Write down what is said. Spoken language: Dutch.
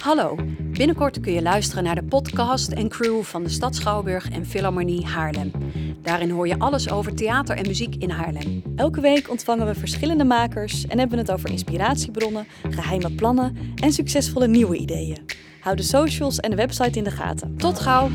Hallo, binnenkort kun je luisteren naar de podcast en crew van de Stad Schouwburg en Philharmonie Haarlem. Daarin hoor je alles over theater en muziek in Haarlem. Elke week ontvangen we verschillende makers en hebben het over inspiratiebronnen, geheime plannen en succesvolle nieuwe ideeën. Hou de socials en de website in de gaten. Tot gauw!